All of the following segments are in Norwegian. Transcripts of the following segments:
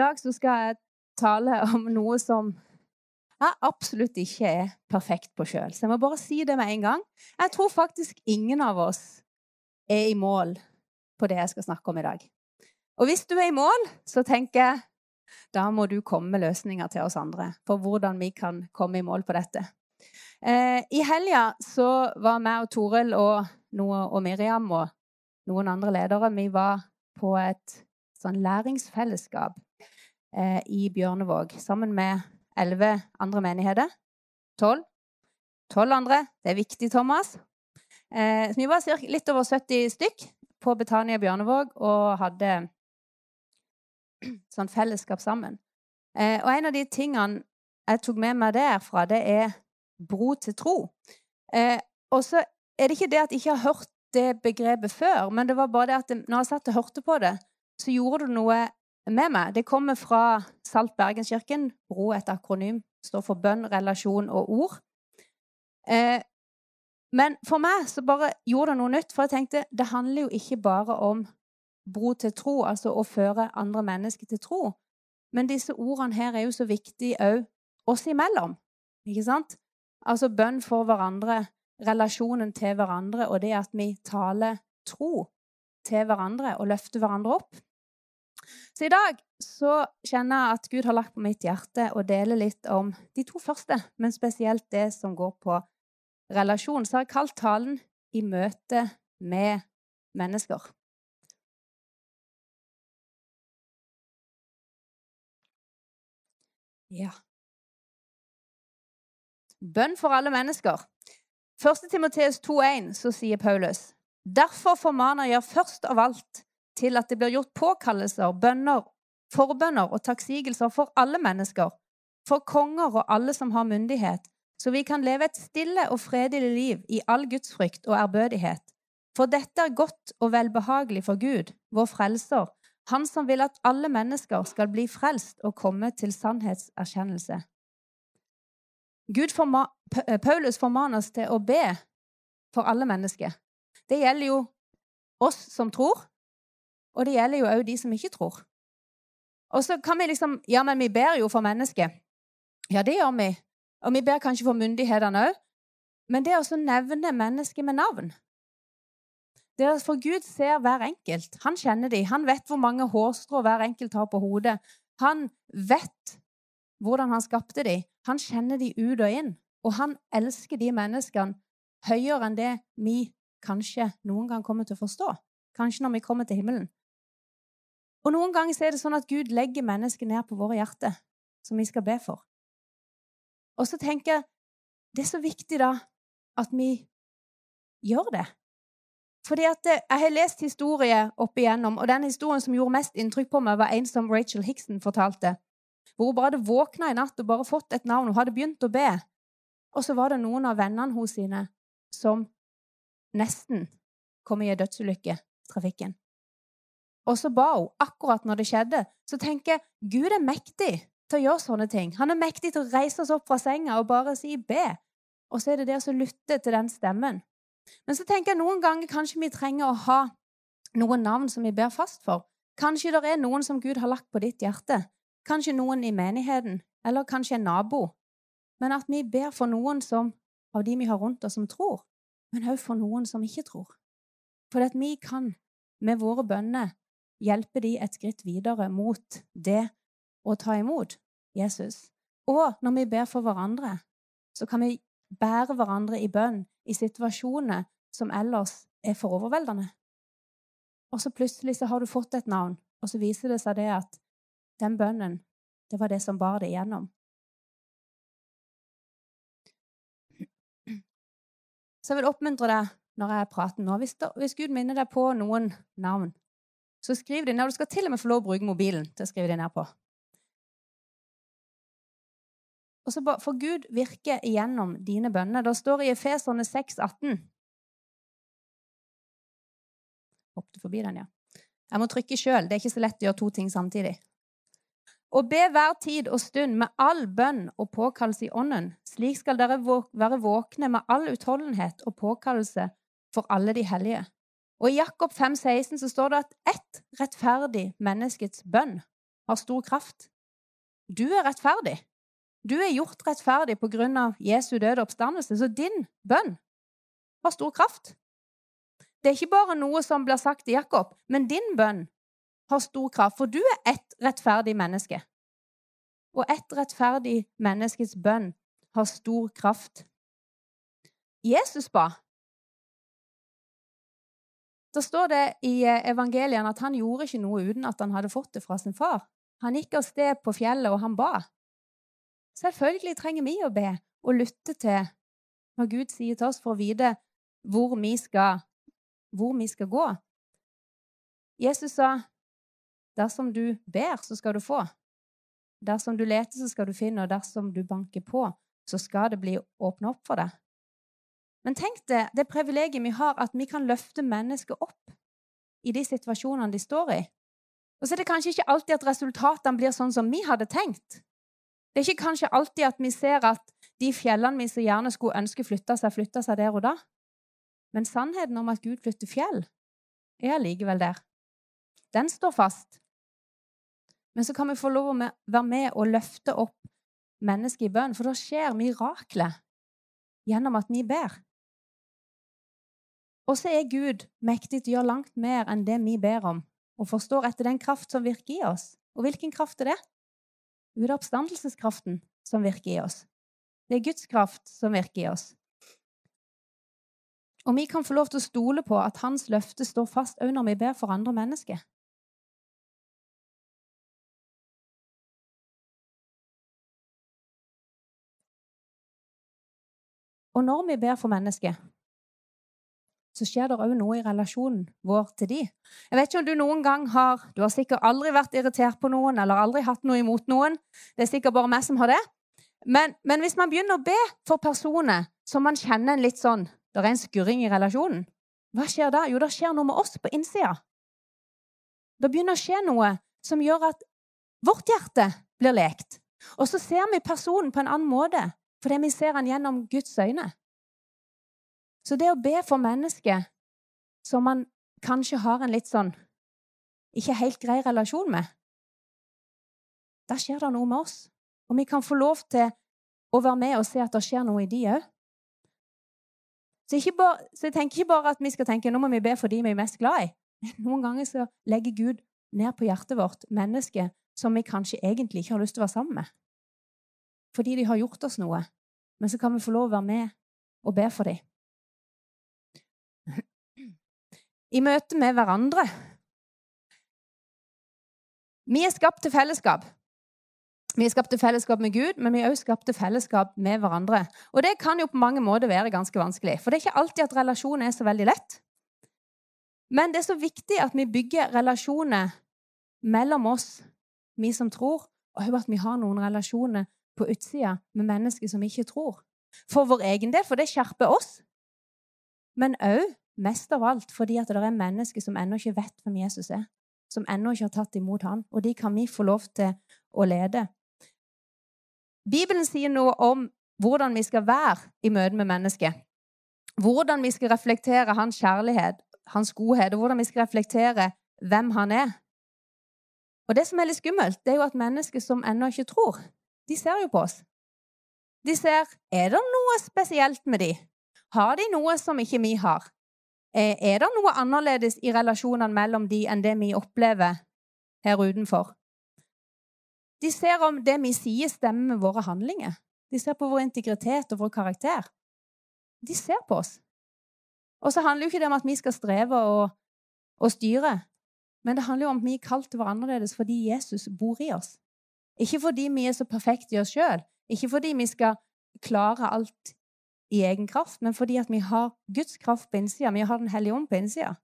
Dag skal jeg tale om noe som jeg absolutt ikke er perfekt på sjøl. Så jeg må bare si det med en gang. Jeg tror faktisk ingen av oss er i mål på det jeg skal snakke om i dag. Og hvis du er i mål, så tenker jeg da må du komme med løsninger til oss andre for hvordan vi kan komme i mål på dette. Eh, I helga så var meg og Toril og, og Miriam og noen andre ledere vi var på et sånn læringsfellesskap eh, i Bjørnevåg sammen med elleve andre menigheter. Tolv. Tolv andre. Det er viktig, Thomas. Eh, vi var litt over 70 stykk på Betania Bjørnevåg og hadde sånn fellesskap sammen. Eh, og en av de tingene jeg tok med meg derfra, det er bro til tro. Eh, og så er det ikke det at jeg ikke har hørt det begrepet før, men det var bare det at når jeg satt og hørte på det, så gjorde det noe med meg. Det kommer fra Salt Bergenskirken. BRO, et akronym, står for bønn, relasjon og ord. Eh, men for meg så bare gjorde det noe nytt, for jeg tenkte det handler jo ikke bare om bro til tro, altså å føre andre mennesker til tro. Men disse ordene her er jo så viktige òg oss imellom. Ikke sant? Altså bønn for hverandre, relasjonen til hverandre, og det at vi taler tro til hverandre og løfter hverandre opp. Så i dag så kjenner jeg at Gud har lagt på mitt hjerte å dele litt om de to første, men spesielt det som går på relasjon. Så har jeg kalt talen 'I møte med mennesker'. Ja. Bønn for alle mennesker. 1. Timoteus 2,1 så sier Paulus.: Derfor formaner jeg først av alt til at det blir gjort påkallelser, bønner, forbønner og takksigelser for alle mennesker, for konger og alle som har myndighet, så vi kan leve et stille og fredelig liv i all gudsfrykt og ærbødighet. For dette er godt og velbehagelig for Gud, vår frelser, han som vil at alle mennesker skal bli frelst og komme til sannhetserkjennelse. Forma Paulus formaner oss til å be for alle mennesker. Det gjelder jo oss som tror, og det gjelder jo òg de som ikke tror. Og så kan vi liksom Ja, men vi ber jo for mennesket. Ja, det gjør vi. Og vi ber kanskje for myndighetene òg. Men det å nevne mennesket med navn For Gud ser hver enkelt. Han kjenner dem. Han vet hvor mange hårstrå hver enkelt har på hodet. Han vet hvordan han skapte dem. Han kjenner dem ut og inn. Og han elsker de menneskene høyere enn det vi kanskje noen gang kommer til å forstå. Kanskje når vi kommer til himmelen. Og noen ganger er det sånn at Gud legger mennesker ned på våre hjerter, som vi skal be for. Og så tenker jeg det er så viktig da at vi gjør det. Fordi at eh, Jeg har lest historie opp igjennom, og den historien som gjorde mest inntrykk på meg, var en som Rachel Hickson fortalte. Hvor hun bare hadde våkna i natt og bare fått et navn. Hun hadde begynt å be. Og så var det noen av vennene hos sine som nesten kom i en dødsulykke i trafikken. Og så ba hun akkurat når det skjedde. Så tenker jeg Gud er mektig til å gjøre sånne ting. Han er mektig til å reise oss opp fra senga og bare si 'be'. Og så er det det å lytte til den stemmen. Men så tenker jeg noen ganger kanskje vi trenger å ha noen navn som vi ber fast for. Kanskje det er noen som Gud har lagt på ditt hjerte. Kanskje noen i menigheten, eller kanskje en nabo. Men at vi ber for noen som, av de vi har rundt oss, som tror, men også for noen som ikke tror. For at vi kan med våre bønner hjelpe de et skritt videre mot det å ta imot Jesus. Og når vi ber for hverandre, så kan vi bære hverandre i bønn i situasjoner som ellers er for overveldende. Og så plutselig så har du fått et navn, og så viser det seg det at den bønnen, det var det som bar det igjennom. Så jeg vil oppmuntre deg når jeg prater nå. Hvis, Gud minner deg på noen navn, så skriv det ned. Du skal til og med få lov å bruke mobilen til å skrive det ned på. Og så For Gud virker igjennom dine bønner. Da står det i Efeserne 6,18 Hoppet forbi den, ja. Jeg må trykke sjøl. Det er ikke så lett å gjøre to ting samtidig. Og be hver tid og stund med all bønn og påkallelse i ånden. Slik skal dere være våkne med all utholdenhet og påkallelse for alle de hellige. Og I Jakob 5,16 så står det at ett rettferdig menneskets bønn har stor kraft. Du er rettferdig. Du er gjort rettferdig av Jesu døde oppstandelse, så din bønn har stor kraft. Det er ikke bare noe som blir sagt til Jakob, men din bønn har stor kraft, for du er ett rettferdig menneske. Og ett rettferdig menneskes bønn har stor kraft. Jesus ba. Da står det i eh, evangelien at han gjorde ikke noe uten at han hadde fått det fra sin far. Han gikk av sted på fjellet, og han ba. Selvfølgelig trenger vi å be og lytte til hva Gud sier til oss, for å vite hvor vi skal, hvor vi skal gå. Jesus sa, 'Dersom du ber, så skal du få.' 'Dersom du leter, så skal du finne', og 'dersom du banker på, så skal det bli åpna opp for deg'. Men tenk det, det privilegiet vi har, at vi kan løfte mennesker opp i de situasjonene de står i. Og så er det kanskje ikke alltid at resultatene blir sånn som vi hadde tenkt. Det er ikke kanskje alltid at vi ser at de fjellene vi så gjerne skulle ønske flytta seg, flytta seg der og da. Men sannheten om at Gud flytter fjell, er allikevel der. Den står fast. Men så kan vi få lov å være med og løfte opp mennesket i bønn, for da skjer miraklet gjennom at vi ber. Og så er Gud mektig til å gjøre langt mer enn det vi ber om, og forstår etter den kraft som virker i oss. Og hvilken kraft er det? Jo, det er oppstandelseskraften som virker i oss. Det er Guds kraft som virker i oss. Og vi kan få lov til å stole på at hans løfte står fast òg når vi ber for andre mennesker. Og når vi ber for mennesker, så skjer det òg noe i relasjonen vår til de. Jeg vet ikke om Du noen gang har Du har sikkert aldri vært irritert på noen eller aldri hatt noe imot noen. Det er sikkert bare meg som har det. Men, men hvis man begynner å be for personer som man kjenner en litt sånn det er en skurring i relasjonen. Hva skjer da? Jo, det skjer noe med oss på innsida. Det begynner å skje noe som gjør at vårt hjerte blir lekt. Og så ser vi personen på en annen måte, fordi vi ser han gjennom Guds øyne. Så det å be for mennesker som man kanskje har en litt sånn ikke helt grei relasjon med, da skjer det noe med oss. Og vi kan få lov til å være med og se at det skjer noe i de òg. Så, bare, så, jeg tenker ikke bare at vi skal tenke nå må vi be for de vi er mest glad i. Noen ganger så legger Gud ned på hjertet vårt mennesker som vi kanskje egentlig ikke har lyst til å være sammen med. Fordi de har gjort oss noe. Men så kan vi få lov å være med og be for dem. I møte med hverandre Vi er skapt til fellesskap. Vi er skapt til fellesskap med Gud, men vi er også skapt til fellesskap med hverandre. Og det kan jo på mange måter være ganske vanskelig, for det er ikke alltid at relasjon er så veldig lett. Men det er så viktig at vi bygger relasjoner mellom oss, vi som tror, og at vi har noen relasjoner på utsida med mennesker som ikke tror. For vår egen del, for det skjerper oss. Men òg, mest av alt, fordi at det er mennesker som ennå ikke vet hvem Jesus er. Som ennå ikke har tatt imot han, Og de kan vi få lov til å lede. Bibelen sier noe om hvordan vi skal være i møte med mennesket. Hvordan vi skal reflektere hans kjærlighet, hans godhet, og hvordan vi skal reflektere hvem han er. Og Det som er litt skummelt, det er jo at mennesker som ennå ikke tror, de ser jo på oss. De ser er det noe spesielt med de? Har de noe som ikke vi har? Eh, er det noe annerledes i relasjonene mellom de enn det vi opplever her utenfor? De ser om det vi sier, stemmer med våre handlinger. De ser på vår integritet og vår karakter. De ser på oss. Og så handler jo ikke det om at vi skal streve og, og styre, men det handler jo om at vi er kalt til å være annerledes fordi Jesus bor i oss. Ikke fordi vi er så perfekte i oss sjøl, ikke fordi vi skal klare alt i egen kraft, men fordi at vi har Guds kraft på innsida. Vi har Den hellige ånd på innsida.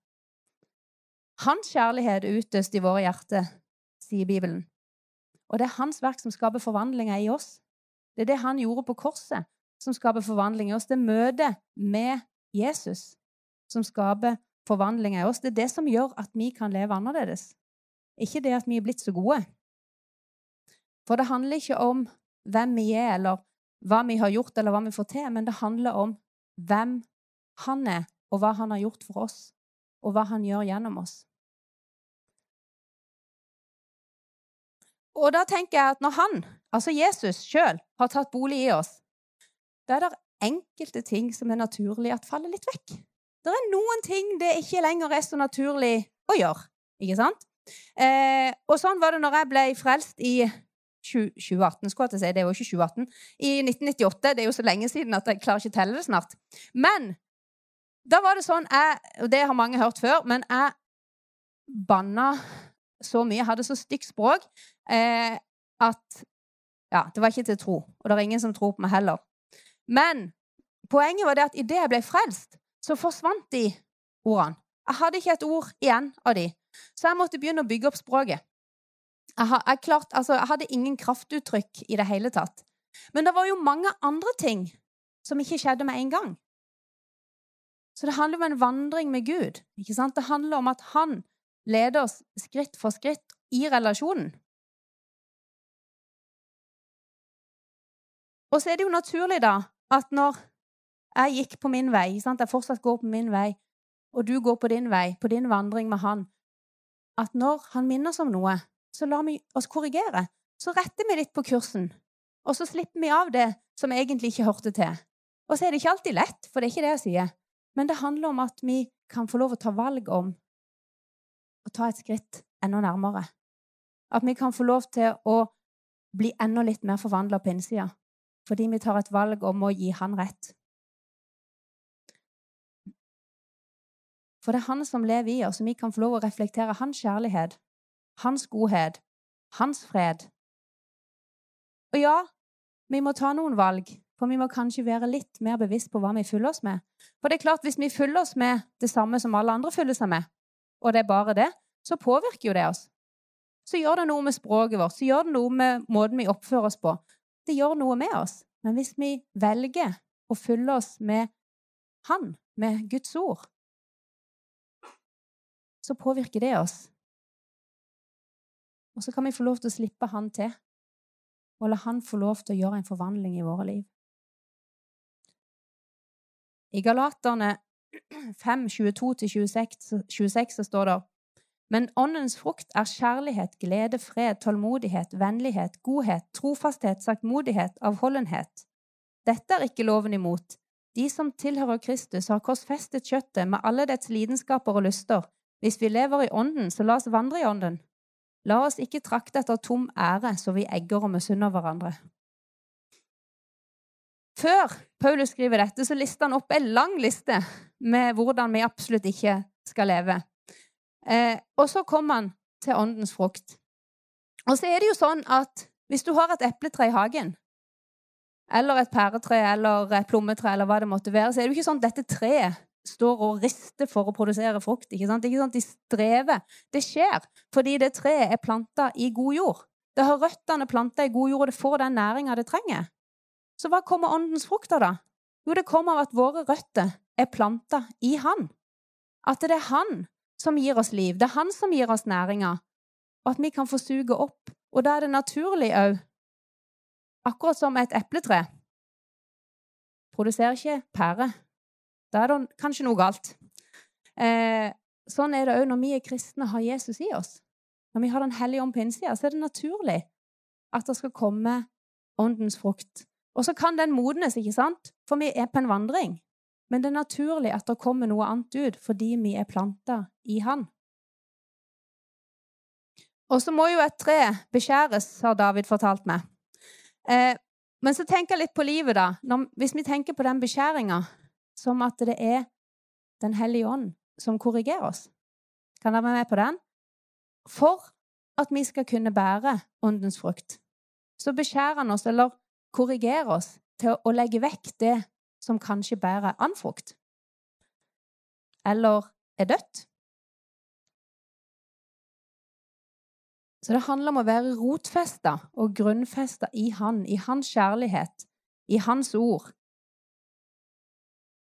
Hans kjærlighet er utøst i våre hjerter, sier Bibelen. Og det er hans verk som skaper forvandlinger i oss. Det er det han gjorde på korset, som skaper forvandling i oss. Det er møtet med Jesus som skaper forvandlinger i oss. Det er det som gjør at vi kan leve annerledes. Ikke det at vi er blitt så gode. For det handler ikke om hvem vi er, eller hva vi har gjort, eller hva vi får til, men det handler om hvem han er, og hva han har gjort for oss, og hva han gjør gjennom oss. og da tenker jeg at når han, altså Jesus sjøl, har tatt bolig i oss, da er det enkelte ting som er naturlig at faller litt vekk. Det er noen ting det ikke lenger er så naturlig å gjøre. Ikke sant? Eh, og sånn var det når jeg ble frelst i 2018. skulle jeg si, Det er jo ikke 2018. I 1998. Det er jo så lenge siden at jeg klarer ikke å telle det snart. Men da var det sånn jeg, Og det har mange hørt før, men jeg banna så mye, hadde så stygt språk, eh, at Ja, det var ikke til å tro. Og det er ingen som tror på meg heller. Men poenget var det at idet jeg ble frelst, så forsvant de ordene. Jeg hadde ikke et ord igjen av de. Så jeg måtte begynne å bygge opp språket. Jeg, jeg, klart, altså, jeg hadde ingen kraftuttrykk i det hele tatt. Men det var jo mange andre ting som ikke skjedde med en gang. Så det handler om en vandring med Gud. ikke sant? Det handler om at han leder oss skritt for skritt i relasjonen. Og så er det jo naturlig, da, at når jeg gikk på min vei, sant? jeg fortsatt går på min vei, og du går på din vei, på din vandring med han, at når han minner oss om noe, så lar vi oss korrigere. Så retter vi litt på kursen, og så slipper vi av det som egentlig ikke hørte til. Og så er det ikke alltid lett, for det er ikke det jeg sier, men det handler om at vi kan få lov å ta valg om å ta et skritt enda nærmere. At vi kan få lov til å bli enda litt mer forvandla på innsida fordi vi tar et valg om å gi han rett. For det er han som lever i oss, og vi kan få lov å reflektere hans kjærlighet, hans godhet, hans fred. Og ja, vi må ta noen valg, for vi må kanskje være litt mer bevisst på hva vi følger oss med. For det er klart, hvis vi følger oss med det samme som alle andre følger seg med, og det er bare det, så påvirker jo det oss. Så gjør det noe med språket vårt, så gjør det noe med måten vi oppfører oss på. Det gjør noe med oss. Men hvis vi velger å følge oss med Han, med Guds ord, så påvirker det oss. Og så kan vi få lov til å slippe han til, og la han få lov til å gjøre en forvandling i våre liv. I Galaterne 5, 22-26 så står det men åndens frukt er kjærlighet, glede, fred, tålmodighet, vennlighet, godhet, trofasthet, saktmodighet, avholdenhet. Dette er ikke loven imot. De som tilhører Kristus, har korsfestet kjøttet med alle dets lidenskaper og lyster. Hvis vi lever i Ånden, så la oss vandre i Ånden. La oss ikke trakte etter tom ære, så vi egger og misunner hverandre. Før Paulus skriver dette, så lister han opp en lang liste med hvordan vi absolutt ikke skal leve. Eh, og så kommer han til åndens frukt. Og så er det jo sånn at hvis du har et epletre i hagen, eller et pæretre eller et plommetre, eller hva det måtte være, så er det jo ikke sånn at dette treet står og rister for å produsere frukt. Ikke sant? Ikke sant? De strever. Det skjer fordi det treet er planta i god jord. Det har røttene planta i god jord, og det får den næringa det trenger. Så hva kommer åndens frukt av, da? Jo, det kommer av at våre røtter er planta i Han. At det er Han som gir oss liv. Det er Han som gir oss næringa, og at vi kan få suge opp. Og da er det naturlig òg, akkurat som et epletre, produserer ikke pære. Da er det kanskje noe galt. Eh, sånn er det òg når vi er kristne har Jesus i oss. Når vi har Den hellige ånd på innsida, så er det naturlig at det skal komme åndens frukt. Og så kan den modnes, ikke sant? For vi er på en vandring. Men det er naturlig at det kommer noe annet ut fordi vi er planta i Han. Og så må jo et tre beskjæres, har David fortalt meg. Eh, men så tenker jeg litt på livet, da. Når, hvis vi tenker på den beskjæringa, som at det er Den hellige ånd som korrigerer oss. Kan dere være med på den? For at vi skal kunne bære åndens frukt, så beskjærer han oss, eller korrigerer oss, til å legge vekk det som kanskje bærer andfrukt, eller er dødt. Så det handler om å være rotfesta og grunnfesta i Han, i Hans kjærlighet, i Hans ord,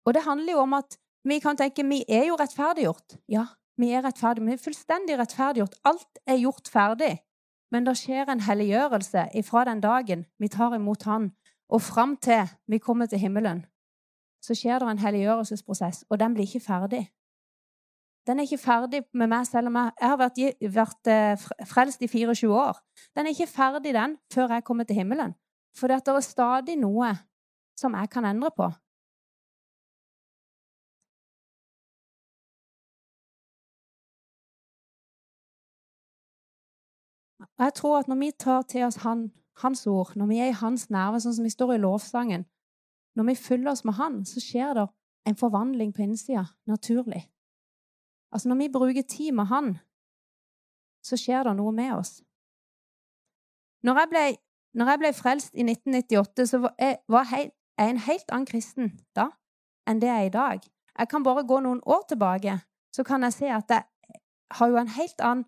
og det handler jo om at vi kan tenke vi er jo rettferdiggjort. Ja, vi er rettferdige. Vi er fullstendig rettferdiggjort. Alt er gjort ferdig. Men det skjer en helliggjørelse ifra den dagen vi tar imot Han, og fram til vi kommer til himmelen. Så skjer det en helliggjørelsesprosess, og den blir ikke ferdig. Den er ikke ferdig med meg selv om jeg, jeg har vært, vært eh, frelst i 24 år. Den er ikke ferdig, den, før jeg kommer til himmelen. For det er stadig noe som jeg kan endre på. Og jeg tror at når vi tar til oss han, hans ord, når vi er i hans nerve, sånn som vi står i lovsangen Når vi fyller oss med han, så skjer det en forvandling på innsida, naturlig. Altså Når vi bruker tid med han, så skjer det noe med oss. Når jeg ble, når jeg ble frelst i 1998, så var jeg, var jeg en helt annen kristen da enn det jeg er i dag. Jeg kan bare gå noen år tilbake, så kan jeg se at jeg har jo en helt annen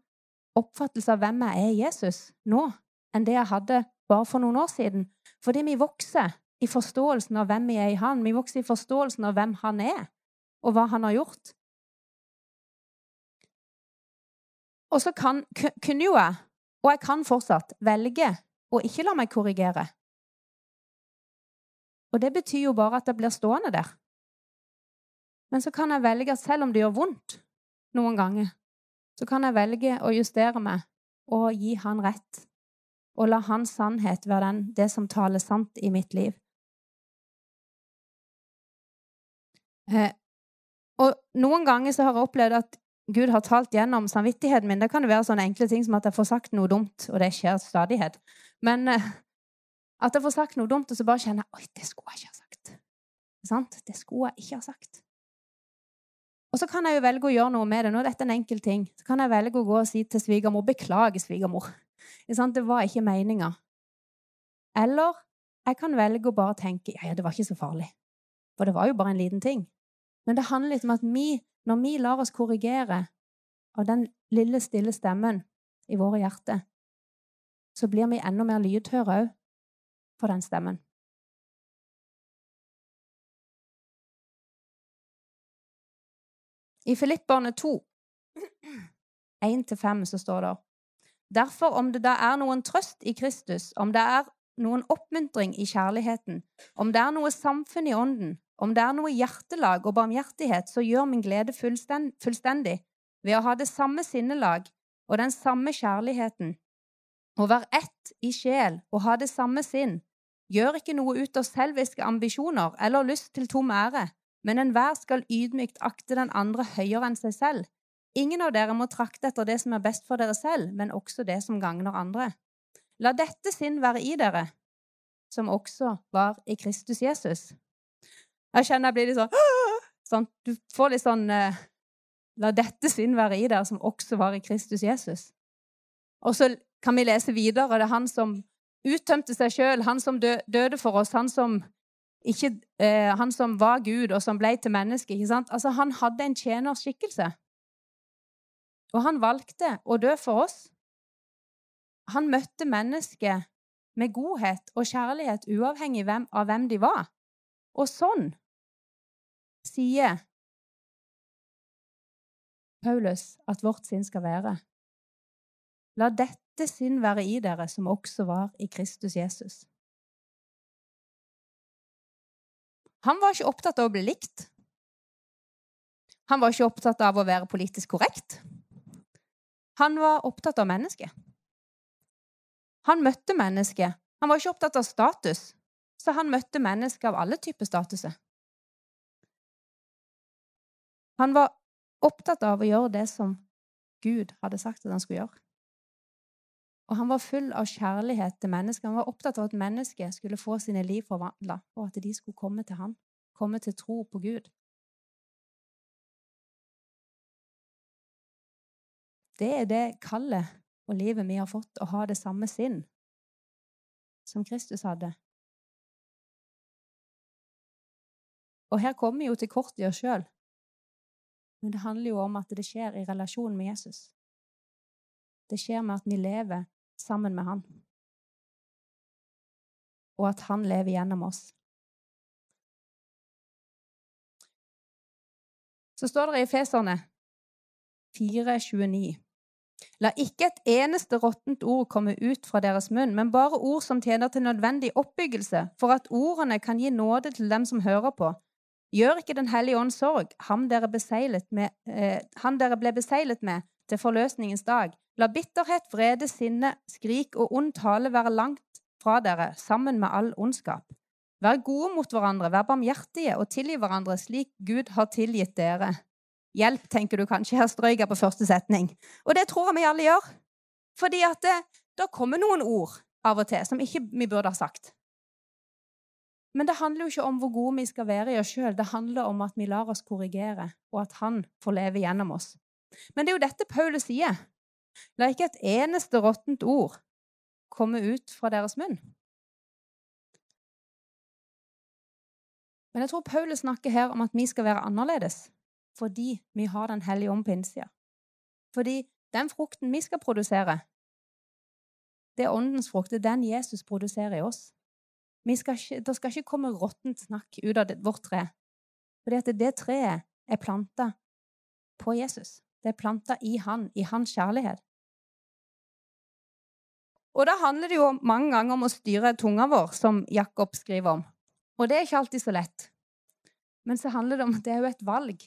oppfattelse av hvem jeg er i Jesus nå, enn det jeg hadde bare for noen år siden. Fordi vi vokser i forståelsen av hvem vi er i Han. Vi vokser i forståelsen av hvem Han er, og hva Han har gjort. Og så kan, kunne jo jeg, og jeg kan fortsatt, velge å ikke la meg korrigere. Og det betyr jo bare at jeg blir stående der. Men så kan jeg velge at selv om det gjør vondt noen ganger, så kan jeg velge å justere meg og gi han rett. Og la hans sannhet være den, det som taler sant i mitt liv. Eh, og noen ganger så har jeg opplevd at Gud har talt gjennom samvittigheten min. Det kan være sånne enkle ting som at jeg får sagt noe dumt, og det skjer stadighet. Men eh, at jeg får sagt noe dumt, og så bare kjenner jeg Oi, det skulle jeg ikke ha sagt. Sant? Det skulle jeg ikke ha sagt. Og så kan jeg jo velge å gjøre noe med det. Nå er dette en enkel ting. Så kan jeg velge å gå og si til svigermor Beklage, svigermor. Det var ikke meninga. Eller jeg kan velge å bare tenke ja, ja, det var ikke så farlig. For det var jo bare en liten ting. Men det handler litt om at vi, når vi lar oss korrigere av den lille, stille stemmen i våre hjerter, så blir vi enda mer lydhøre òg for den stemmen. I Filipperne 2, 1-5, så står det Derfor, om det da er noen trøst i Kristus, om det er noen oppmuntring i kjærligheten, om det er noe samfunn i ånden, om det er noe hjertelag og barmhjertighet, så gjør min glede fullstendig ved å ha det samme sinnelag og den samme kjærligheten, å være ett i sjel og ha det samme sinn. Gjør ikke noe ut av selviske ambisjoner eller lyst til tom ære, men enhver skal ydmykt akte den andre høyere enn seg selv. Ingen av dere må trakte etter det som er best for dere selv, men også det som gagner andre. La dette sinn være i dere, som også var i Kristus Jesus. Jeg kjenner jeg blir litt sånn, sånn Du får litt sånn eh, La dette sinn være i dere, som også var i Kristus Jesus. Og så kan vi lese videre. Det er han som uttømte seg sjøl, han som døde for oss, han som ikke eh, han som var Gud, og som ble til menneske. ikke sant? Altså, Han hadde en tjenerskikkelse. Og han valgte å dø for oss. Han møtte mennesket med godhet og kjærlighet, uavhengig av hvem de var. Og sånn sier Paulus at vårt sinn skal være. La dette sinn være i dere, som også var i Kristus Jesus. Han var ikke opptatt av å bli likt. Han var ikke opptatt av å være politisk korrekt. Han var opptatt av mennesket. Han møtte mennesket. Han var ikke opptatt av status, så han møtte mennesker av alle typer statuser. Han var opptatt av å gjøre det som Gud hadde sagt at han skulle gjøre. Og han var full av kjærlighet til mennesker. Han var opptatt av at mennesker skulle få sine liv forvandla, og at de skulle komme til han, komme til tro på Gud. Det er det kallet og livet vi har fått, å ha det samme sinn som Kristus hadde. Og her kommer vi jo til kort i oss sjøl, men det handler jo om at det skjer i relasjon med Jesus. Det skjer med at vi lever sammen med Han. Og at Han lever gjennom oss. Så står det i Efeserne 4,29.: La ikke et eneste råttent ord komme ut fra deres munn, men bare ord som tjener til nødvendig oppbyggelse, for at ordene kan gi nåde til dem som hører på. Gjør ikke Den hellige ånd sorg, ham dere, med, eh, han dere ble beseglet med til forløsningens dag. La bitterhet, vrede, sinne, skrik og ond tale være langt fra dere, sammen med all ondskap. Vær gode mot hverandre, vær barmhjertige og tilgi hverandre slik Gud har tilgitt dere. Hjelp, tenker du kanskje. Her strøyk jeg på første setning. Og det tror jeg vi alle gjør. Fordi at det, da kommer noen ord av og til som ikke vi burde ha sagt. Men det handler jo ikke om hvor gode vi skal være i oss sjøl. Det handler om at vi lar oss korrigere, og at Han får leve gjennom oss. Men det er jo dette Paulus sier. La ikke et eneste råttent ord komme ut fra deres munn. Men jeg tror Paulus snakker her om at vi skal være annerledes fordi vi har Den hellige ånd på innsida. Fordi den frukten vi skal produsere, det er åndens frukt. Det er den Jesus produserer i oss. Skal ikke, det skal ikke komme råttent snakk ut av det, vårt tre. Fordi at det treet er planta på Jesus. Det er planta i han, i hans kjærlighet. Og da handler det jo mange ganger om å styre tunga vår, som Jakob skriver om. Og det er ikke alltid så lett. Men så handler det om at det er jo et valg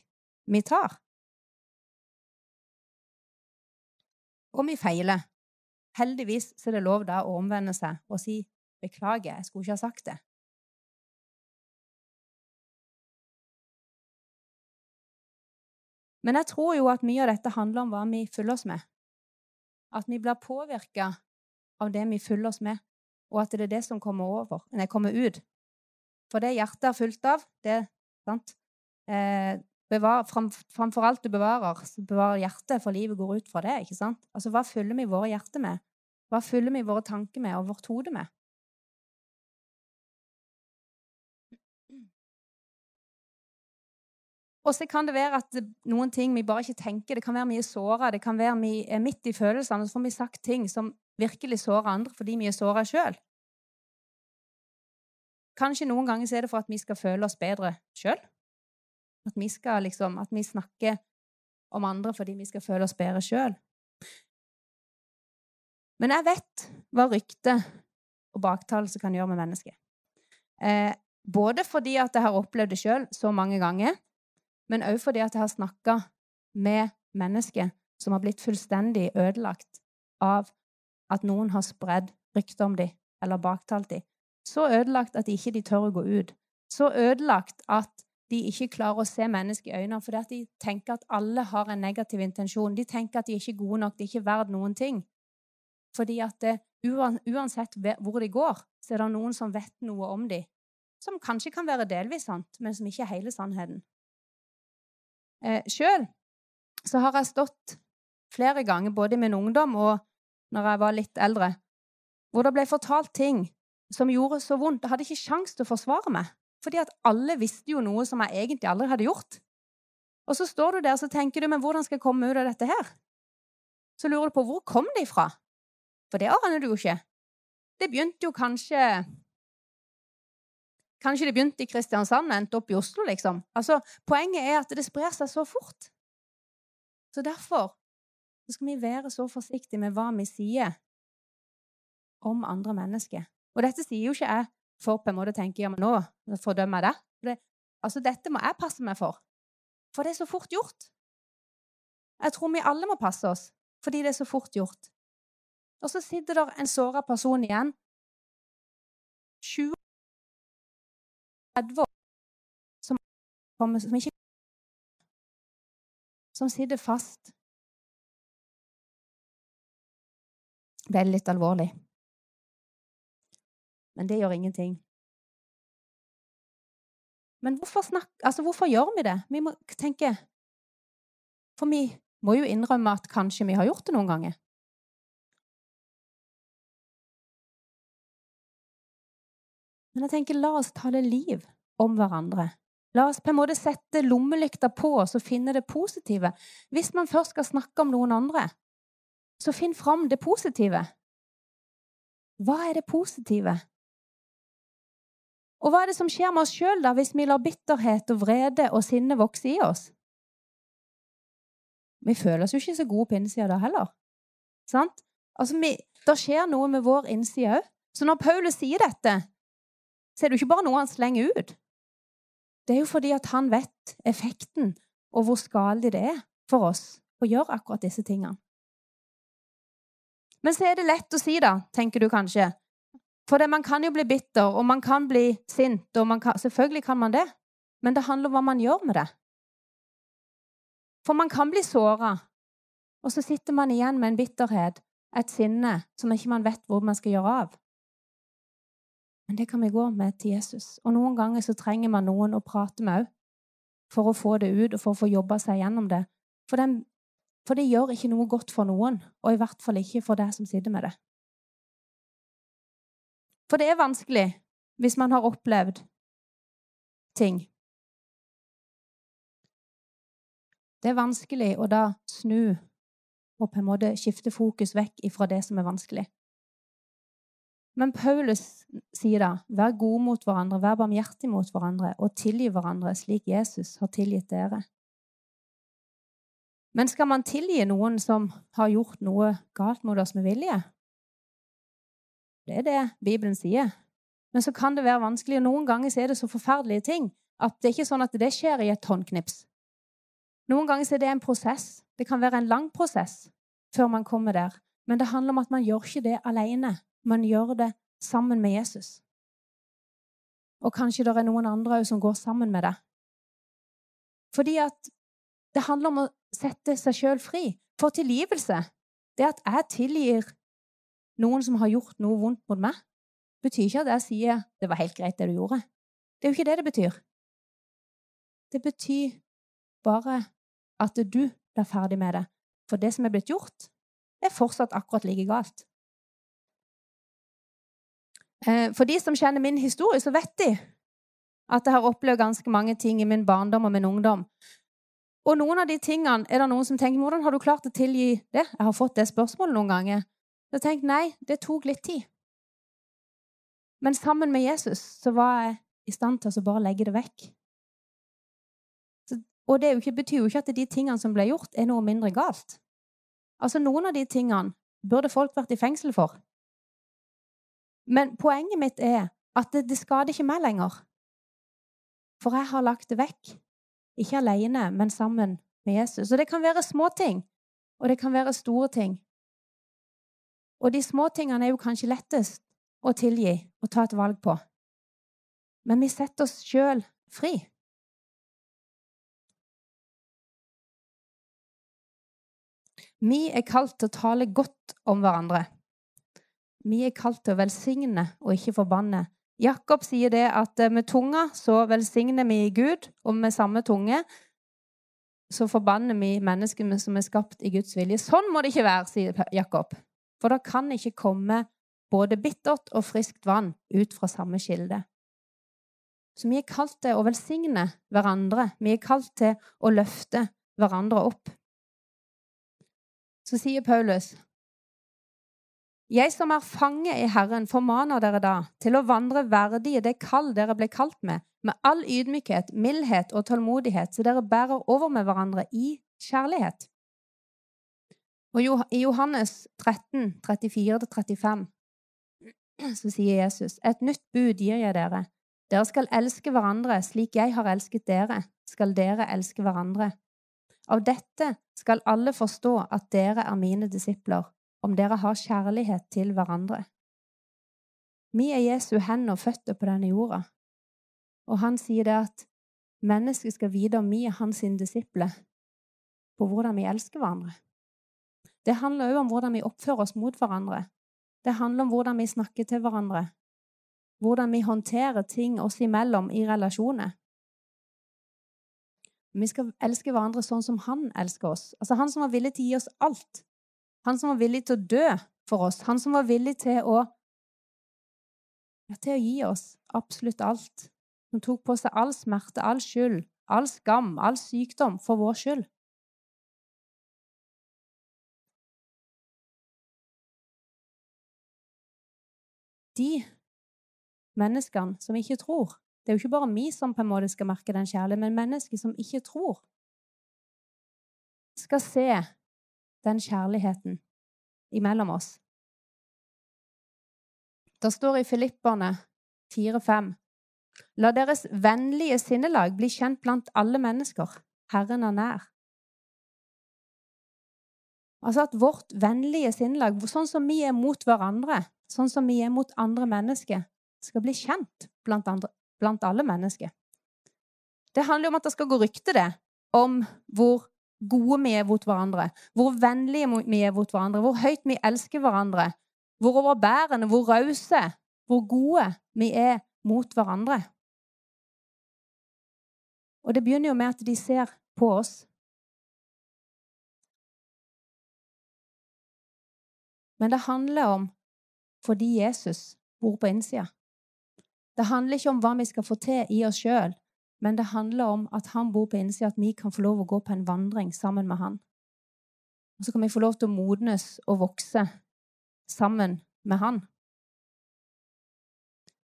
vi tar. Og vi feiler. Heldigvis er det lov da å omvende seg og si 'beklager, jeg skulle ikke ha sagt det'. Men jeg tror jo at mye av dette handler om hva vi følger oss med. At vi blir påvirka av det vi følger oss med, og at det er det som kommer, over, nei, kommer ut. For det hjertet er fullt av, det sant? Eh, bevar, fram, Framfor alt du bevarer, bevarer hjertet, for livet går ut fra det. ikke sant? Altså, Hva fyller vi våre hjerter med? Hva fyller vi våre tanker med og vårt hode med? Og så kan det være at noen ting vi bare ikke tenker. Det kan være vi er såra, det kan være vi er midt i følelsene, og så får vi sagt ting som virkelig sårer andre fordi vi er såra sjøl. Kanskje noen ganger så er det for at vi skal føle oss bedre sjøl. At vi skal liksom At vi snakker om andre fordi vi skal føle oss bedre sjøl. Men jeg vet hva rykte og baktalelse kan gjøre med mennesket. Eh, både fordi at jeg har opplevd det sjøl så mange ganger, men òg fordi at jeg har snakka med mennesker som har blitt fullstendig ødelagt av at noen har spredd rykter om dem eller baktalt dem. Så ødelagt at de ikke tør å gå ut. Så ødelagt at de ikke klarer å se mennesker i øynene fordi at de tenker at alle har en negativ intensjon. De tenker at de er ikke gode nok, de er ikke verdt noen ting. Fordi at det, uansett hvor de går, så er det noen som vet noe om dem, som kanskje kan være delvis sant, men som ikke er hele sannheten. Eh, Sjøl så har jeg stått flere ganger, både i min ungdom og når jeg var litt eldre, hvor det ble fortalt ting som gjorde så vondt. Jeg hadde ikke kjangs til å forsvare meg. Fordi at alle visste jo noe som jeg egentlig aldri hadde gjort. Og så står du der og tenker du, men hvordan skal jeg komme ut av dette her? Så lurer du på hvor kom det ifra? For det aner du jo ikke. Det begynte jo kanskje Kanskje det begynte i Kristiansand og endte opp i Oslo, liksom. Altså, Poenget er at det sprer seg så fort. Så derfor så skal vi være så forsiktige med hva vi sier om andre mennesker. Og dette sier jo ikke jeg for på en måte å tenke ja, men nå fordømmer jeg det. det. Altså, dette må jeg passe meg for. For det er så fort gjort. Jeg tror vi alle må passe oss, fordi det er så fort gjort. Og så sitter der en såra person igjen, 20 30 år, som, som ikke Som sitter fast. Det er litt alvorlig. Men det gjør ingenting. Men hvorfor, snak, altså hvorfor gjør vi det? Vi må tenke For vi må jo innrømme at kanskje vi har gjort det noen ganger. Men jeg tenker, la oss tale liv om hverandre. La oss på en måte sette lommelykta på oss og finne det positive. Hvis man først skal snakke om noen andre, så finn fram det positive. Hva er det positive? Og hva er det som skjer med oss sjøl hvis vi lar bitterhet og vrede og sinne vokse i oss? Vi føler oss jo ikke så gode på innsida da heller. Sant? Altså, vi, Det skjer noe med vår innside òg. Så når Paulus sier dette, så er det jo ikke bare noe han slenger ut. Det er jo fordi at han vet effekten og hvor skadelig det er for oss å gjøre akkurat disse tingene. Men så er det lett å si, da, tenker du kanskje. For det, man kan jo bli bitter, og man kan bli sint, og kan, selvfølgelig kan man det. Men det handler om hva man gjør med det. For man kan bli såra, og så sitter man igjen med en bitterhet, et sinne, som ikke man vet hvor man skal gjøre av. Men det kan vi gå med til Jesus. Og noen ganger så trenger man noen å prate med òg, for å få det ut og for å få jobba seg gjennom det. For, den, for det gjør ikke noe godt for noen, og i hvert fall ikke for deg som sitter med det. For det er vanskelig hvis man har opplevd ting. Det er vanskelig å da snu og på en måte skifte fokus vekk ifra det som er vanskelig. Men Paulus sier da, vær gode mot hverandre, vær barmhjertige mot hverandre og tilgi hverandre slik Jesus har tilgitt dere. Men skal man tilgi noen som har gjort noe galt mot oss med vilje? Det er det Bibelen sier. Men så kan det være vanskelig, og noen ganger er det så forferdelige ting at det er ikke sånn at det skjer i et håndknips. Noen ganger er det en prosess. Det kan være en lang prosess før man kommer der. Men det handler om at man gjør ikke det alene man gjør det sammen med Jesus. Og kanskje det er noen andre som går sammen med deg. Fordi at det handler om å sette seg sjøl fri. For tilgivelse, det at jeg tilgir noen som har gjort noe vondt mot meg, betyr ikke at jeg sier 'det var helt greit, det du gjorde'. Det er jo ikke det det betyr. Det betyr bare at du blir ferdig med det. For det som er blitt gjort, er fortsatt akkurat like galt. Eh, for de som kjenner min historie, så vet de at jeg har opplevd ganske mange ting i min barndom og min ungdom. Og noen av de tingene er det noen som tenker hvordan har du klart å tilgi det? Jeg har fått det spørsmålet noen ganger. Så jeg nei, det tok litt tid. Men sammen med Jesus så var jeg i stand til å bare legge det vekk. Så, og det betyr jo ikke at de tingene som ble gjort, er noe mindre galt. Altså, Noen av de tingene burde folk vært i fengsel for. Men poenget mitt er at det, det skader ikke meg lenger. For jeg har lagt det vekk. Ikke alene, men sammen med Jesus. Og det kan være små ting, og det kan være store ting. Og de små tingene er jo kanskje lettest å tilgi og ta et valg på. Men vi setter oss sjøl fri. Vi er kalt til å tale godt om hverandre. Vi er kalt til å velsigne og ikke forbanne. Jakob sier det at eh, med tunga så velsigner vi Gud, og med samme tunge så forbanner vi menneskene som er skapt i Guds vilje. Sånn må det ikke være, sier Jakob. For det kan ikke komme både bittert og friskt vann ut fra samme kilde. Så vi er kalt til å velsigne hverandre. Vi er kalt til å løfte hverandre opp. Så sier Paulus jeg som er fange i Herren, formaner dere da til å vandre verdig i det kall dere ble kalt med, med all ydmykhet, mildhet og tålmodighet, så dere bærer over med hverandre i kjærlighet. Og I Johannes 13, 34-35 så sier Jesus, et nytt bud gir jeg dere. Dere skal elske hverandre slik jeg har elsket dere, skal dere elske hverandre. Av dette skal alle forstå at dere er mine disipler, om dere har kjærlighet til hverandre. Vi er Jesu hender og føtter på denne jorda, og han sier det at mennesket skal vite om vi er hans disipler, på hvordan vi elsker hverandre. Det handler òg om hvordan vi oppfører oss mot hverandre. Det handler om hvordan vi snakker til hverandre, hvordan vi håndterer ting oss imellom i relasjoner. Vi skal elske hverandre sånn som han elsker oss. Altså Han som var villig til å gi oss alt. Han som var villig til å dø for oss. Han som var villig til å, til å gi oss absolutt alt. Som tok på seg all smerte, all skyld, all skam, all sykdom for vår skyld. De menneskene som ikke tror Det er jo ikke bare vi som på en måte skal merke den kjærligheten, men mennesker som ikke tror, skal se den kjærligheten imellom oss. Det står i Filipperne 4-5 La deres vennlige sinnelag bli kjent blant alle mennesker. Herren er nær. Altså at vårt vennlige sinnelag, sånn som vi er mot hverandre, sånn som vi er mot andre mennesker, skal bli kjent blant, andre, blant alle mennesker. Det handler om at det skal gå rykte det om hvor gode vi er mot hverandre, hvor vennlige vi er mot hverandre, hvor høyt vi elsker hverandre, hvor overbærende, hvor rause, hvor gode vi er mot hverandre. Og det begynner jo med at de ser på oss. Men det handler om fordi Jesus bor på innsida. Det handler ikke om hva vi skal få til i oss sjøl, men det handler om at han bor på innsida, at vi kan få lov å gå på en vandring sammen med han. Og så kan vi få lov til å modnes og vokse sammen med han.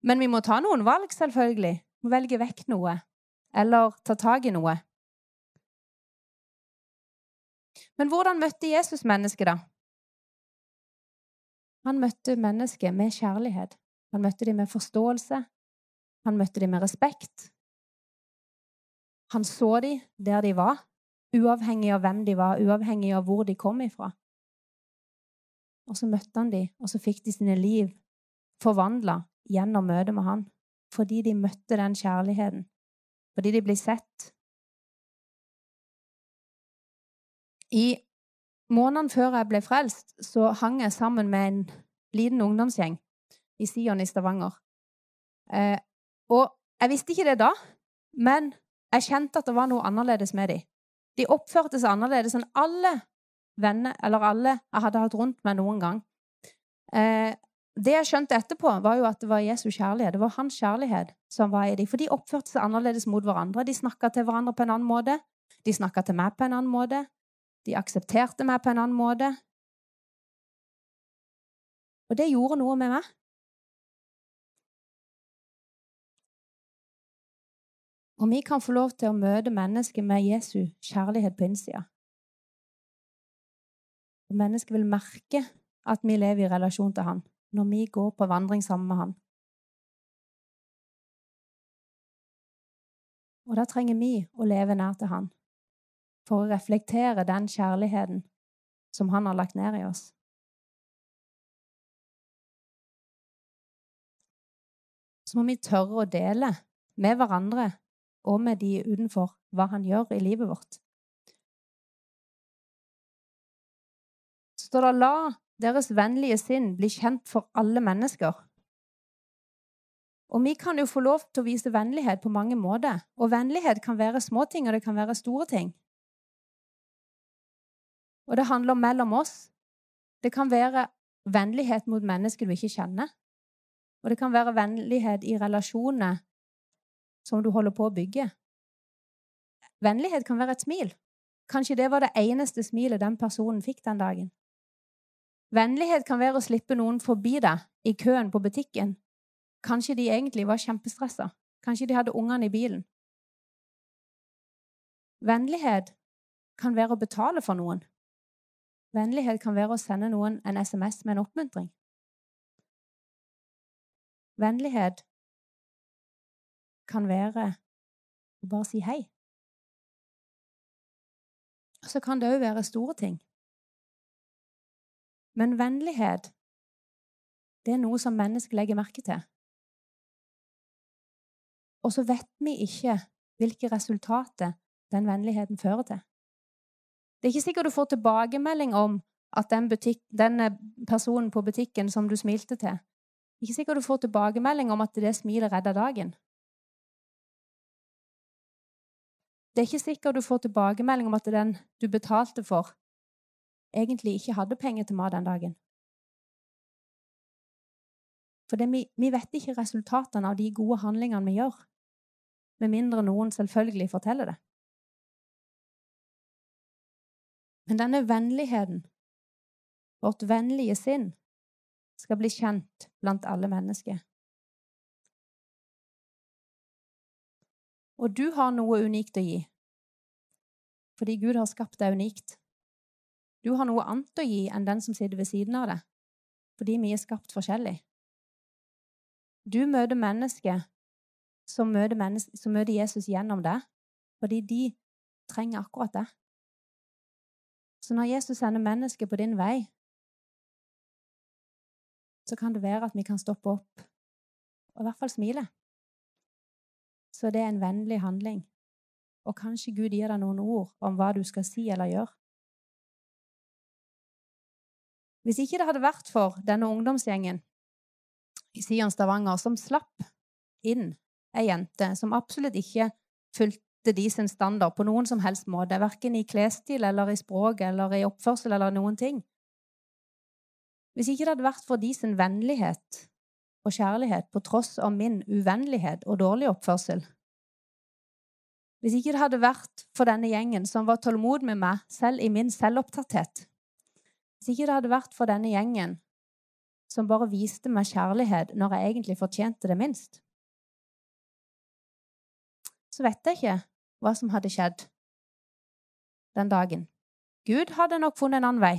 Men vi må ta noen valg, selvfølgelig. Vi må velge vekk noe. Eller ta tak i noe. Men hvordan møtte Jesus mennesket, da? Han møtte mennesket med kjærlighet. Han møtte dem med forståelse. Han møtte dem med respekt. Han så dem der de var, uavhengig av hvem de var, uavhengig av hvor de kom ifra. Og så møtte han dem, og så fikk de sine liv forvandla gjennom møtet med han. Fordi de møtte den kjærligheten. Fordi de ble sett. I månedene før jeg ble frelst, så hang jeg sammen med en liten ungdomsgjeng i Sion i Stavanger. Eh, og jeg visste ikke det da, men jeg kjente at det var noe annerledes med dem. De oppførte seg annerledes enn alle venner eller alle jeg hadde hatt rundt meg noen gang. Eh, det jeg skjønte etterpå, var jo at det var Jesu kjærlighet. Det var hans kjærlighet som var i dem. For de oppførte seg annerledes mot hverandre. De snakka til hverandre på en annen måte. De snakka til meg på en annen måte. De aksepterte meg på en annen måte. Og det gjorde noe med meg. Og vi kan få lov til å møte mennesker med Jesu kjærlighet på innsida. Og mennesket vil merke at vi lever i relasjon til Han når vi går på vandring sammen med Han. Og da trenger vi å leve nær til Han for å reflektere den kjærligheten som Han har lagt ned i oss. Så må vi tørre å dele med hverandre og med de utenfor hva han gjør i livet vårt. Så står det 'la deres vennlige sinn bli kjent for alle mennesker'. Og vi kan jo få lov til å vise vennlighet på mange måter. Og vennlighet kan være småting, og det kan være store ting. Og det handler mellom oss. Det kan være vennlighet mot mennesker du ikke kjenner. Og det kan være vennlighet i relasjoner som du holder på å bygge. Vennlighet kan være et smil. Kanskje det var det eneste smilet den personen fikk den dagen. Vennlighet kan være å slippe noen forbi deg i køen på butikken. Kanskje de egentlig var kjempestressa. Kanskje de hadde ungene i bilen. Vennlighet kan være å betale for noen. Vennlighet kan være å sende noen en SMS med en oppmuntring. Vennlighet kan være å bare si hei. Så kan det òg være store ting. Men vennlighet, det er noe som mennesker legger merke til. Og så vet vi ikke hvilke resultater den vennligheten fører til. Det er ikke sikkert du får tilbakemelding om at den, butikk, den personen på butikken som du smilte til Ikke sikkert du får tilbakemelding om at det smilet redda dagen. Det er ikke sikkert du får tilbakemelding om at den du betalte for, egentlig ikke hadde penger til mat den dagen. For det, vi, vi vet ikke resultatene av de gode handlingene vi gjør, med mindre noen selvfølgelig forteller det. Men denne vennligheten, vårt vennlige sinn, skal bli kjent blant alle mennesker. Og du har noe unikt å gi. Fordi Gud har skapt deg unikt. Du har noe annet å gi enn den som sitter ved siden av deg, fordi vi er skapt forskjellig. Du møter mennesker som møter, menneske, som møter Jesus gjennom deg, Fordi de trenger akkurat det. Så når Jesus sender mennesker på din vei, så kan det være at vi kan stoppe opp og i hvert fall smile. Så det er en vennlig handling. Og kanskje Gud gir deg noen ord om hva du skal si eller gjøre. Hvis ikke det hadde vært for denne ungdomsgjengen i Sion Stavanger som slapp inn ei jente som absolutt ikke fulgte de sin standard på noen som helst måte, verken i klesstil eller i språk eller i oppførsel eller noen ting Hvis ikke det hadde vært for de sin vennlighet og kjærlighet på tross av min uvennlighet og dårlig oppførsel Hvis ikke det hadde vært for denne gjengen som var tålmodig med meg selv i min selvopptatthet Hvis ikke det hadde vært for denne gjengen som bare viste meg kjærlighet når jeg egentlig fortjente det minst så vet jeg ikke hva som hadde skjedd den dagen. Gud hadde nok funnet en annen vei.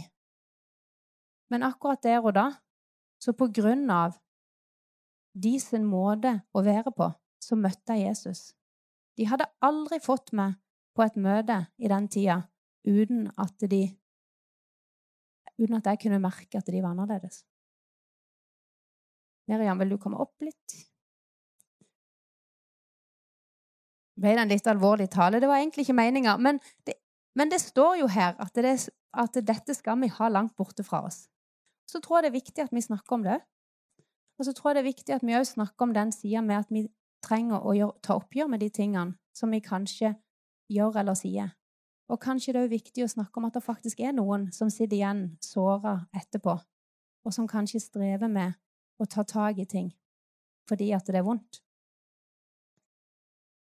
Men akkurat der og da, så på grunn av de sin måte å være på, så møtte jeg Jesus. De hadde aldri fått meg på et møte i den tida uten at de Uten at jeg kunne merke at de var annerledes. Miriam, vil du komme opp litt? ble det en litt alvorlig tale. Det var egentlig ikke meninga. Men, men, det står jo her at, det, at, dette skal vi ha langt borte fra oss. Så tror jeg det er viktig at vi snakker om det. Og så tror jeg det er viktig at vi òg snakker om den sida med at vi trenger å gjøre, ta oppgjør med de tingene som vi kanskje gjør eller sier. Og kanskje det er viktig å snakke om at det faktisk er noen som sitter igjen såra etterpå, og som kanskje strever med å ta tak i ting fordi at det er vondt.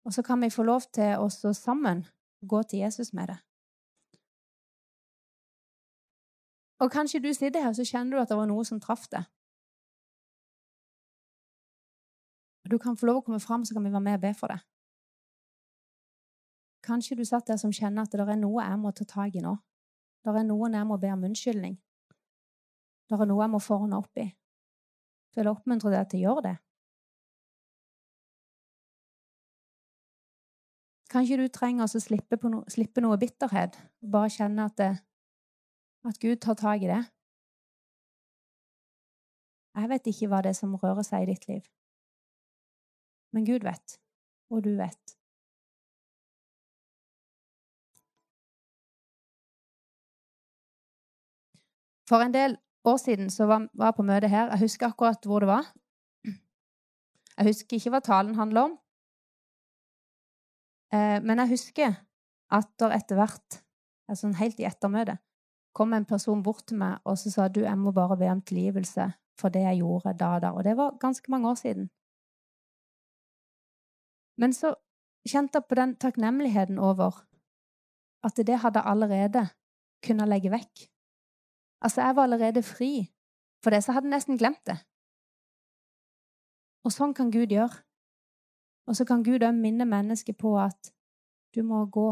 Og så kan vi få lov til å stå sammen gå til Jesus med det. Og kanskje du sitter her så kjenner du at det var noe som traff deg. Du kan få lov å komme fram, så kan vi være med og be for det. Kanskje du satt der som kjenner at det er noe jeg må ta tak i nå. Det er noen jeg må be om unnskyldning. Det er noe jeg må ordne opp i. Så jeg oppmuntre deg til å gjøre det. Kanskje du trenger å slippe, no, slippe, noe bitterhet. Bare kjenne at, det, at Gud tar tak i det. Jeg vet ikke hva det er som rører seg i ditt liv. Men Gud vet, og du vet. For en del år siden så var jeg på møte her. Jeg husker akkurat hvor det var. Jeg husker ikke hva talen handler om, Eh, men jeg husker at der etter hvert, altså helt i ettermøtet, kom en person bort til meg og så sa du, jeg må bare be om tilgivelse for det jeg gjorde da og da. Og det var ganske mange år siden. Men så kjente jeg på den takknemligheten over at det hadde allerede kunnet legge vekk. Altså, jeg var allerede fri for det, så jeg hadde nesten glemt det. Og sånn kan Gud gjøre. Og så kan Gud òg minne mennesket på at du må gå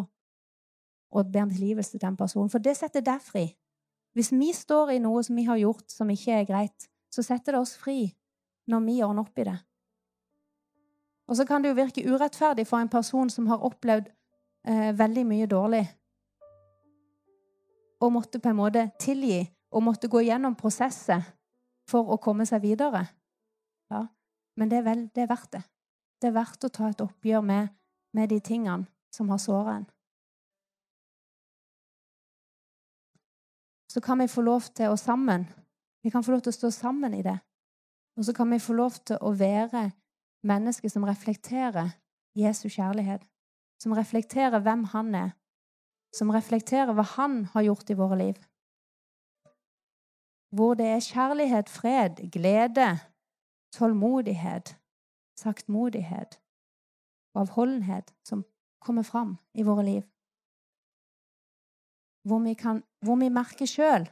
og be om tilgivelse til den personen, for det setter deg fri. Hvis vi står i noe som vi har gjort som ikke er greit, så setter det oss fri når vi ordner opp i det. Og så kan det jo virke urettferdig for en person som har opplevd eh, veldig mye dårlig, og måtte på en måte tilgi og måtte gå gjennom prosesset for å komme seg videre. Ja, men det er, vel, det er verdt det. Det er verdt å ta et oppgjør med, med de tingene som har såra en. Så kan vi få lov til å sammen Vi kan få lov til å stå sammen i det. Og så kan vi få lov til å være mennesker som reflekterer Jesu kjærlighet. Som reflekterer hvem han er. Som reflekterer hva han har gjort i våre liv. Hvor det er kjærlighet, fred, glede, tålmodighet, saktmodighet og avholdenhet som kommer fram i våre liv. Hvor vi, kan, hvor vi merker sjøl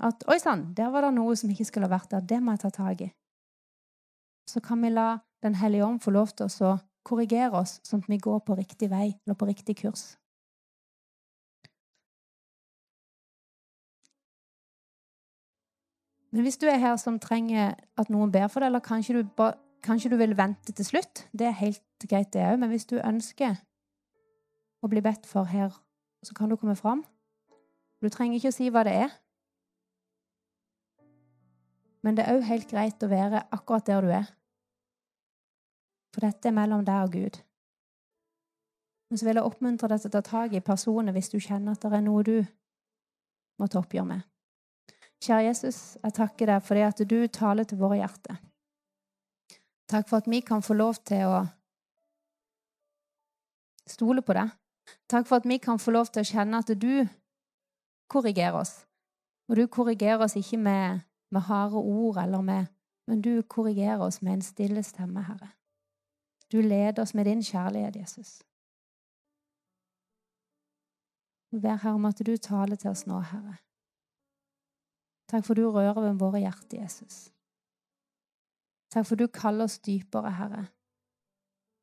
at 'Oi sann, der var det noe som ikke skulle vært der. Det må jeg ta tak i.' Så kan vi la Den hellige ånd få lov til å korrigere oss, sånn at vi går på riktig vei eller på riktig kurs. Men hvis du er her som trenger at noen ber for deg, eller kanskje du Kanskje du vil vente til slutt. Det er helt greit, det òg. Men hvis du ønsker å bli bedt for her, så kan du komme fram. Du trenger ikke å si hva det er. Men det er òg helt greit å være akkurat der du er. For dette er mellom deg og Gud. Men så vil jeg oppmuntre deg til å ta tak i personer hvis du kjenner at det er noe du må ta oppgjør med. Kjære Jesus, jeg takker deg for det at du taler til våre hjerter. Takk for at vi kan få lov til å stole på deg. Takk for at vi kan få lov til å kjenne at du korrigerer oss. Og du korrigerer oss ikke med, med harde ord, eller med, men du korrigerer oss med en stille stemme, Herre. Du leder oss med din kjærlighet, Jesus. Vi ber Herre om at du taler til oss nå, Herre. Takk for du rører ved våre hjerter, Jesus. Takk for du kaller oss dypere, Herre.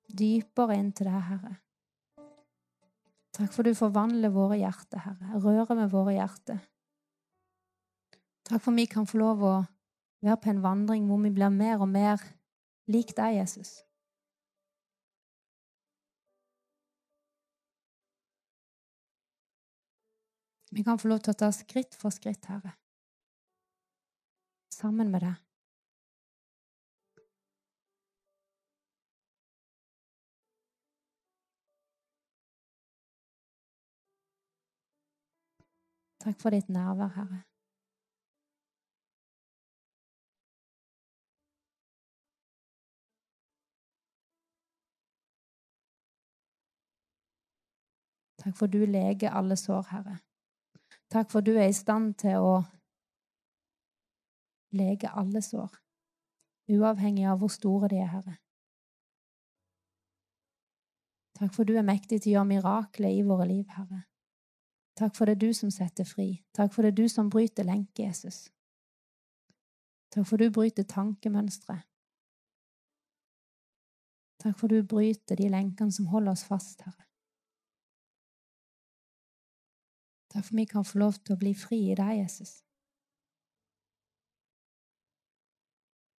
Dypere inn til deg, Herre. Takk for du forvandler våre hjerter, Herre. Rører med våre hjerter. Takk for vi kan få lov å være på en vandring hvor vi blir mer og mer lik deg, Jesus. Vi kan få lov til å ta skritt for skritt, Herre, sammen med deg. Takk for ditt nærvær, Herre. Takk for du leger alle sår, Herre. Takk for du er i stand til å lege alle sår, uavhengig av hvor store de er, Herre. Takk for du er mektig til å gjøre mirakler i våre liv, Herre. Takk for det er du som setter fri. Takk for det er du som bryter lenke, Jesus. Takk for du bryter tankemønstre. Takk for du bryter de lenkene som holder oss fast, Herre. Takk for vi kan få lov til å bli fri i deg, Jesus.